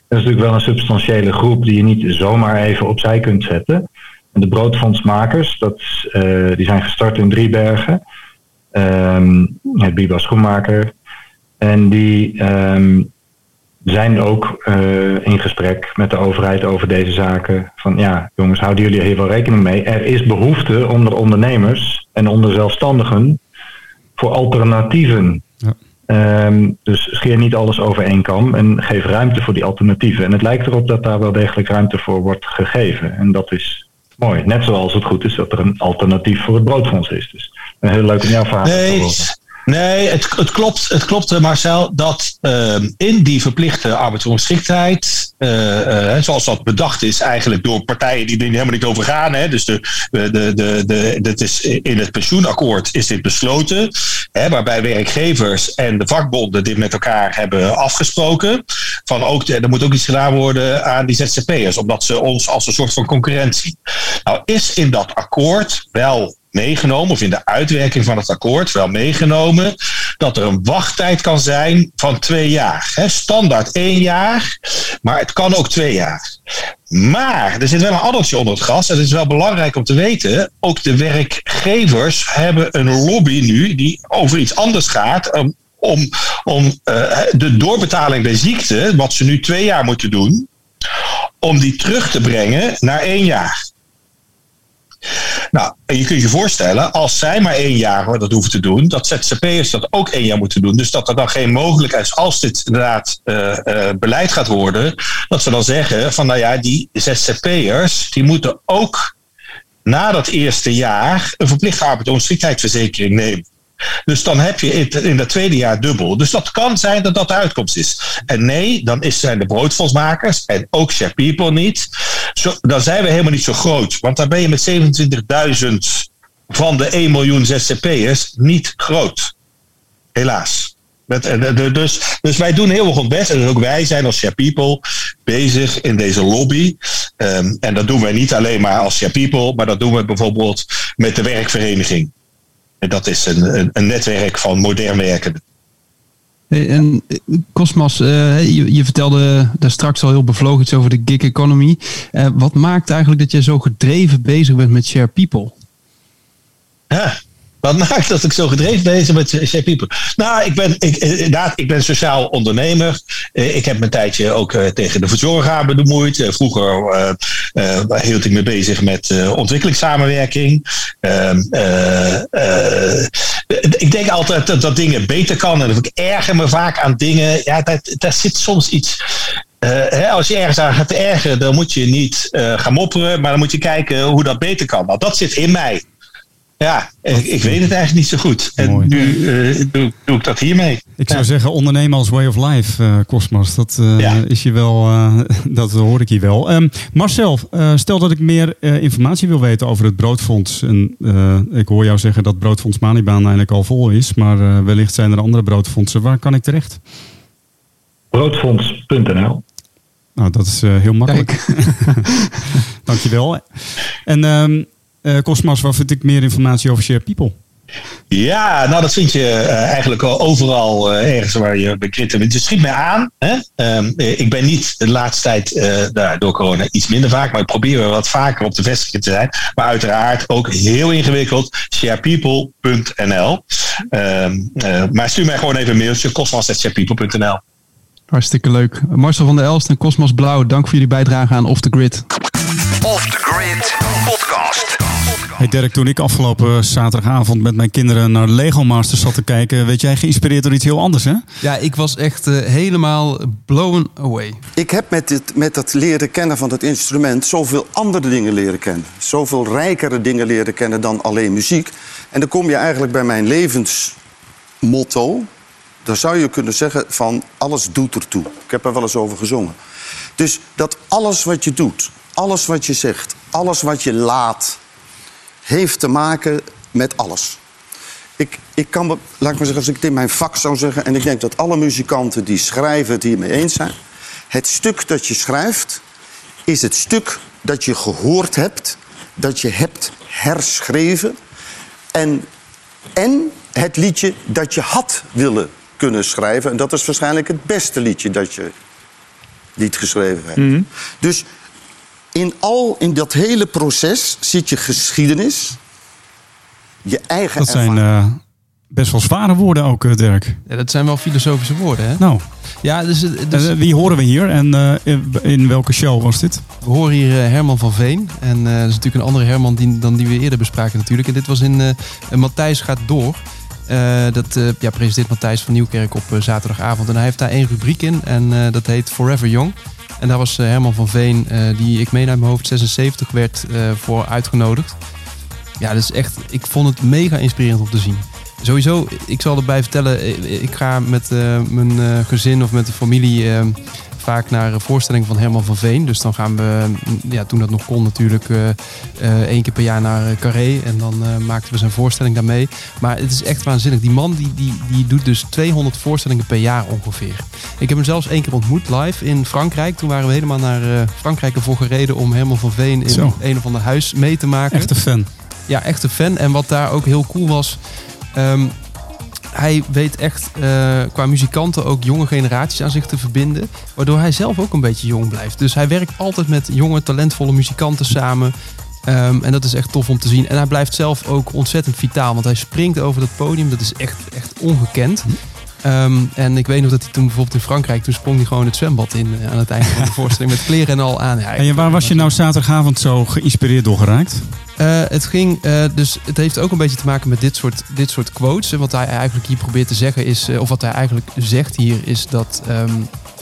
Dat is natuurlijk wel een substantiële groep die je niet zomaar even opzij kunt zetten. En de broodfondsmakers, dat, uh, die zijn gestart in Driebergen. Um, het Biba Schoenmaker. En die um, zijn ook uh, in gesprek met de overheid over deze zaken. Van ja, jongens, houden jullie hier wel rekening mee? Er is behoefte onder ondernemers en onder zelfstandigen voor alternatieven. Ja. Um, dus scheer niet alles over één kam en geef ruimte voor die alternatieven. En het lijkt erop dat daar wel degelijk ruimte voor wordt gegeven. En dat is mooi. Net zoals het goed is dat er een alternatief voor het broodfonds is. Dus een heel leuk om jouw verhaal nee, te horen. Nee, het, het, klopt, het klopt, eh, Marcel, dat uh, in die verplichte arbeidsongeschiktheid, uh, uh, zoals dat bedacht is eigenlijk door partijen die er helemaal niet over gaan. Hè, dus de, de, de, de, dat is in het pensioenakkoord is dit besloten, hè, waarbij werkgevers en de vakbonden dit met elkaar hebben afgesproken. Van ook, er moet ook iets gedaan worden aan die ZZP'ers, omdat ze ons als een soort van concurrentie. Nou, is in dat akkoord wel meegenomen, of in de uitwerking van het akkoord wel meegenomen, dat er een wachttijd kan zijn van twee jaar. Standaard één jaar, maar het kan ook twee jaar. Maar er zit wel een addertje onder het gas. En het is wel belangrijk om te weten. Ook de werkgevers hebben een lobby nu die over iets anders gaat. Om, om uh, de doorbetaling bij ziekte, wat ze nu twee jaar moeten doen, om die terug te brengen naar één jaar. Nou, en je kunt je voorstellen, als zij maar één jaar dat hoeven te doen, dat ZZP'ers dat ook één jaar moeten doen. Dus dat er dan geen mogelijkheid is, als dit inderdaad uh, beleid gaat worden, dat ze dan zeggen van nou ja, die ZZP'ers, die moeten ook na dat eerste jaar een verplichte arbeidsongeschiktheidsverzekering nemen. Dus dan heb je in dat tweede jaar dubbel. Dus dat kan zijn dat dat de uitkomst is. En nee, dan zijn de broodfondsmakers en ook Share People niet. Zo, dan zijn we helemaal niet zo groot. Want dan ben je met 27.000 van de 1 miljoen ZZP'ers niet groot. Helaas. Dus, dus wij doen heel erg ons best. En ook wij zijn als Share People bezig in deze lobby. Um, en dat doen wij niet alleen maar als Share People, maar dat doen we bijvoorbeeld met de werkvereniging. En dat is een, een, een netwerk van modern werken. En Cosmas, uh, je, je, vertelde daar straks al heel bevlogen iets over de gig economy. Uh, wat maakt eigenlijk dat je zo gedreven bezig bent met Share People? Ja, wat maakt dat ik zo gedreven ben met People? Nou, ik ben, ik, eh, inderdaad, ik ben sociaal ondernemer. Eh, ik heb mijn tijdje ook eh, tegen de verzorging bemoeid. Vroeger hield ik me bezig met ontwikkelingssamenwerking. Ehm, ik denk altijd dat, dat dingen beter kan. En ik erger me vaak aan dingen. Ja, daar, zit soms iets. hè, als je ergens aan gaat ergeren, dan moet je niet gaan mopperen, maar dan moet je kijken hoe dat beter kan. Nou, dat zit in mij. Ja, ik, weet het eigenlijk niet zo goed. En nu uh, doe, doe, ik dat hiermee. Ik zou zeggen, ondernemen als way of life, uh, Cosmos. Dat uh, is je wel, dat hoor ik hier wel. Um, Marcel, stel dat ik meer informatie wil weten over het broodfonds. En ik hoor jou zeggen dat broodfonds Manibaan eigenlijk al vol is. Maar wellicht zijn er andere broodfondsen. Waar kan ik terecht? Broodfonds.nl Nou, dat is heel makkelijk. Dankjewel. En um, Cosmas, waar vind ik meer informatie over Share People? Ja, nou dat vind je uh, eigenlijk overal uh, ergens waar je bekrit bent. Dus schiet mij aan. Hè? Um, ik ben niet de laatste tijd uh, door corona iets minder vaak, maar ik probeer wat vaker op de vestiging te zijn. Maar uiteraard ook heel ingewikkeld. sharepeople.nl um, Maar stuur mij gewoon even een mailtje. cosmas.sharepeople.nl Hartstikke leuk. Marcel van der Elst en Cosmos Blauw, dank voor jullie bijdrage aan Off The Grid. Off The Grid. Hey Dirk, toen ik afgelopen zaterdagavond met mijn kinderen naar Lego Masters zat te kijken, weet jij geïnspireerd door iets heel anders, hè? Ja, ik was echt uh, helemaal blown away. Ik heb met, dit, met het leren kennen van het instrument zoveel andere dingen leren kennen. Zoveel rijkere dingen leren kennen dan alleen muziek. En dan kom je eigenlijk bij mijn levensmotto. Dan zou je kunnen zeggen van alles doet ertoe. Ik heb er wel eens over gezongen. Dus dat alles wat je doet, alles wat je zegt, alles wat je laat, heeft te maken met alles. Ik, ik kan, laat ik maar zeggen, als ik het in mijn vak zou zeggen... en ik denk dat alle muzikanten die schrijven het hiermee eens zijn... het stuk dat je schrijft is het stuk dat je gehoord hebt... dat je hebt herschreven... en, en het liedje dat je had willen kunnen schrijven. En dat is waarschijnlijk het beste liedje dat je niet geschreven hebt. Mhm. Dus in, al, in dat hele proces zit je geschiedenis, je eigen Dat zijn uh, best wel zware woorden ook, eh, Dirk. Ja, dat zijn wel filosofische woorden, hè? Nou. Ja, dus, dus... wie horen we hier en uh, in, welke show was dit? We horen hier Herman van Veen. En dat is natuurlijk een andere Herman die, dan die we eerder bespraken natuurlijk. En dit was in Matthijs gaat door. dat ja, presenteert Matthijs van Nieuwkerk op zaterdagavond. En hij heeft daar één rubriek in en dat heet Forever Young. En daar was eh, Herman van Veen, eh, die ik meen uit mijn hoofd 76 werd, eh, voor uitgenodigd. Ja, dus echt, ik vond het mega inspirerend om te zien. Sowieso, ik zal erbij vertellen, ik ga met mijn gezin of met de familie vaak naar voorstellingen van Herman van Veen. Dus dan gaan we, ja, toen dat nog kon natuurlijk, uh, één keer per jaar naar Carré. En dan maakten we zijn voorstelling daarmee. Maar het is echt waanzinnig. Die man die, die, die doet dus 200 voorstellingen per jaar ongeveer. Ik heb hem zelfs één keer ontmoet live in Frankrijk. Toen waren we helemaal naar Frankrijk ervoor gereden om Herman van Veen in een of ander huis mee te maken. Echte fan. Ja, echte fan. En wat daar ook heel cool was... Um, hij weet echt uh, qua muzikanten ook jonge generaties aan zich te verbinden. Waardoor hij zelf ook een beetje jong blijft. Dus hij werkt altijd met jonge, talentvolle muzikanten samen. Um, en dat is echt tof om te zien. En hij blijft zelf ook ontzettend vitaal. Want hij springt over dat podium. Dat is echt, echt ongekend. Um, en ik weet nog dat hij toen bijvoorbeeld in Frankrijk... toen sprong hij gewoon het zwembad in uh, aan het einde van de voorstelling... met kleren en al aan. Ja, en waar was je nou zaterdagavond zo geïnspireerd door geraakt? Eh, het ging, eh, dus het heeft ook een beetje te maken met dit soort, dit soort quotes. En wat hij eigenlijk hier probeert te zeggen is, eh, of wat hij eigenlijk zegt hier, is dat, ehm,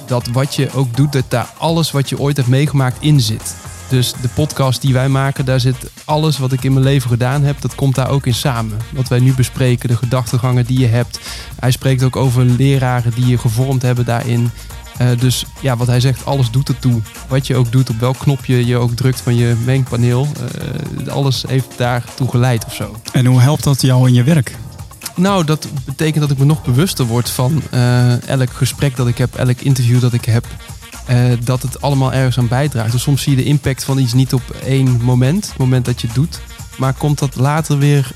dat wat je ook doet, dat daar alles wat je ooit hebt meegemaakt in zit. Dus de podcast die wij maken, daar zit alles wat ik in mijn leven gedaan heb, dat komt daar ook in samen. Wat wij nu bespreken, de gedachtegangen die je hebt. Hij spreekt ook over leraren die je gevormd hebben daarin. Eh, dus ja, wat hij zegt, alles doet ertoe. Wat je ook doet, op welk knopje je ook drukt van je mengpaneel. eh, alles heeft daartoe geleid of zo. En hoe helpt dat jou in je werk? Nou, dat betekent dat ik me nog bewuster word van eh, elk gesprek dat ik heb, elk interview dat ik heb. dat het allemaal ergens aan bijdraagt. Dus soms zie je de impact van iets niet op één moment, het moment dat je het doet. Maar komt dat later weer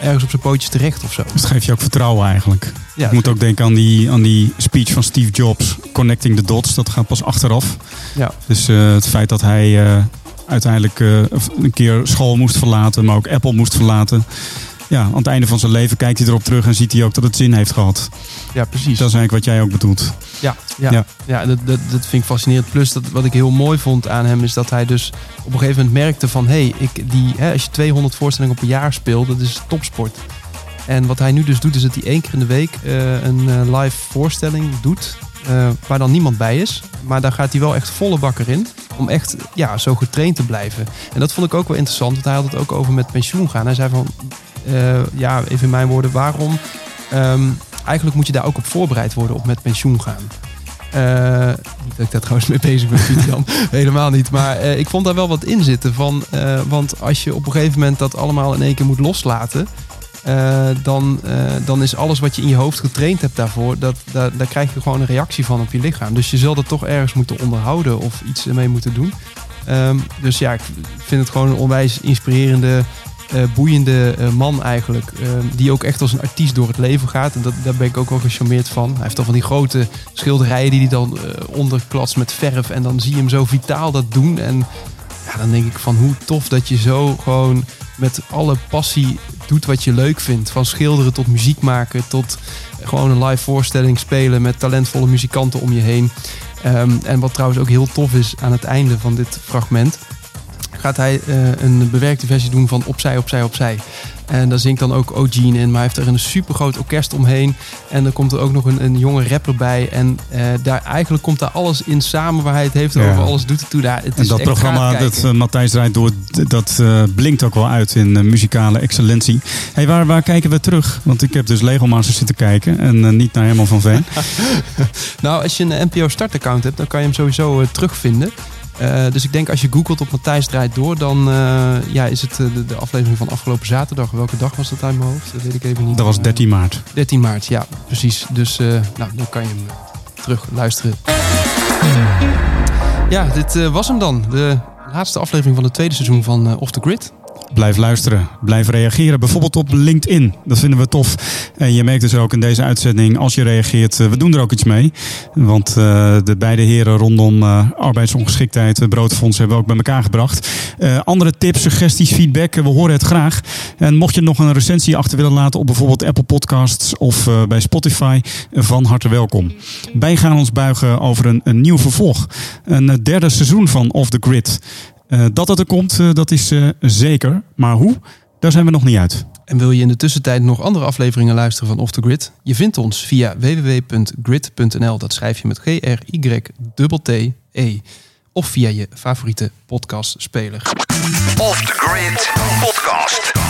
ergens op zijn pootjes terecht of zo. Dus het geeft je ook vertrouwen eigenlijk. Ja, ik moet ook denken aan die, aan die speech van Steve Jobs, Connecting the Dots. Dat gaat pas achteraf. Ja. Dus eh, het feit dat hij eh, uiteindelijk eh, een keer school moest verlaten, maar ook Apple moest verlaten. Ja, aan het einde van zijn leven kijkt hij erop terug en ziet hij ook dat het zin heeft gehad. Ja, precies. Dat is eigenlijk wat jij ook bedoelt. Ja, ja. Ja. ja. dat, dat, dat vind ik fascinerend. Plus, dat, wat ik heel mooi vond aan hem is dat hij dus op een gegeven moment merkte van... hé, hey, ik die, hè, als je 200 voorstellingen op een jaar speelt, dat is topsport. En wat hij nu dus doet, is dat hij één keer in de week eh, een eh, live voorstelling doet... eh, waar dan niemand bij is. Maar daar gaat hij wel echt volle bakker in. Om echt ja, zo getraind te blijven. En dat vond ik ook wel interessant. Want hij had het ook over met pensioen gaan. Hij zei van, ja, even in mijn woorden, waarom... ehm, eigenlijk moet je daar ook op voorbereid worden op met pensioen gaan. Eh, niet dat ik daar trouwens mee bezig ben, Jan. Helemaal niet. Maar eh, ik vond daar wel wat in zitten. Van, eh, want als je op een gegeven moment dat allemaal in één keer moet loslaten... eh, dan, eh, dan is alles wat je in je hoofd getraind hebt daarvoor... Dat, daar, daar krijg je gewoon een reactie van op je lichaam. Dus je zal dat toch ergens moeten onderhouden of iets ermee moeten doen. Ehm, dus ja, ik vind het gewoon een onwijs inspirerende... eh, boeiende eh, man eigenlijk. ehm, die ook echt als een artiest door het leven gaat. En dat, daar ben ik ook wel gecharmeerd van. Hij heeft al van die grote schilderijen die hij dan eh onderklatst met verf. En dan zie je hem zo vitaal dat doen. En ja, dan denk ik van hoe tof dat je zo gewoon met alle passie doet wat je leuk vindt. Van schilderen tot muziek maken tot gewoon een live voorstelling spelen met talentvolle muzikanten om je heen. Ehm, en wat trouwens ook heel tof is aan het einde van dit fragment, gaat hij eh, een bewerkte versie doen van Opzij, Opzij, Opzij. En daar zingt dan ook O'Gene in, maar hij heeft er een supergroot orkest omheen. En dan komt er ook nog een, een jonge rapper bij. En eh, daar, eigenlijk komt daar alles in samen waar hij het heeft Ja. over. Alles doet het toe daar. Het En is dat programma, dat eh, Matthijs draait door, dat blinkt ook wel uit in muzikale excellentie. Hey, waar, waar kijken we terug? Want ik heb dus Lego Masters zitten kijken en niet naar Herman van Veen. Nou, als je een NPO startaccount hebt, dan kan je hem sowieso terugvinden. Eh, dus ik denk als je googelt op Matthijs draait door, dan eh, ja, is het eh, de, de aflevering van afgelopen zaterdag. Welke dag was dat uit mijn hoofd? Dat weet ik even niet. Dat was Eh, 13 maart. 13 maart, ja, precies. Dus nou, dan kan je hem terug luisteren. Ja, dit was hem dan. De laatste aflevering van het tweede seizoen van Off the Grid. Blijf luisteren, blijf reageren. Bijvoorbeeld op LinkedIn. Dat vinden we tof. En je merkt dus ook in deze uitzending, als je reageert, eh, we doen er ook iets mee. Want eh, de beide heren rondom eh, arbeidsongeschiktheid, uh, broodfonds hebben we ook bij elkaar gebracht. Andere tips, suggesties, feedback, we horen het graag. En mocht je nog een recensie achter willen laten op bijvoorbeeld Apple Podcasts of bij Spotify, van harte welkom. Wij gaan ons buigen over een, een nieuw vervolg. Een derde seizoen van Off the Grid. Eh, dat het er komt, eh, dat is eh, zeker. Maar hoe? Daar zijn we nog niet uit. En wil je in de tussentijd nog andere afleveringen luisteren van Off the Grid? Je vindt ons via www.grid.nl. Dat schrijf je met G-R-Y-T-T-E. Of via je favoriete podcastspeler. Off the Grid Podcast.